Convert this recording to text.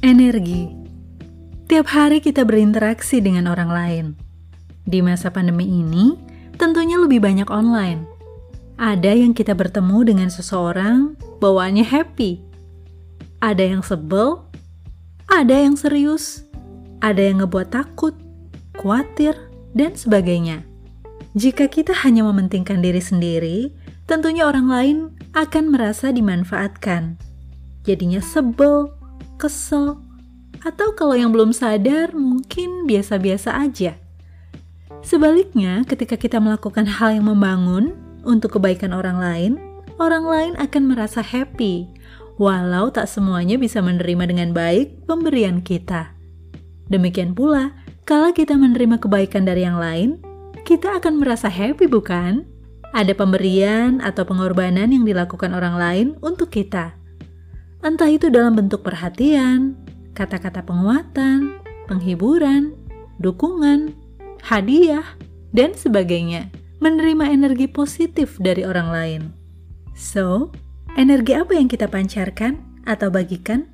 Energi. Tiap hari kita berinteraksi dengan orang lain. Di masa pandemi ini, tentunya lebih banyak online. Ada yang kita bertemu dengan seseorang, bawaannya happy. Ada yang sebel, ada yang serius, ada yang ngebuat takut, khawatir, dan sebagainya. Jika kita hanya mementingkan diri sendiri, tentunya orang lain akan merasa dimanfaatkan. Jadinya sebel, kesel, atau kalau yang belum sadar mungkin biasa-biasa aja. Sebaliknya, ketika kita melakukan hal yang membangun untuk kebaikan orang lain, orang lain akan merasa happy, walau tak semuanya bisa menerima dengan baik pemberian kita. Demikian pula, kalau kita menerima kebaikan dari yang lain, kita akan merasa happy, bukan? Ada pemberian atau pengorbanan yang dilakukan orang lain untuk kita. Entah itu dalam bentuk perhatian, kata-kata penguatan, penghiburan, dukungan, hadiah, dan sebagainya. Menerima energi positif dari orang lain. So, energi apa yang kita pancarkan atau bagikan?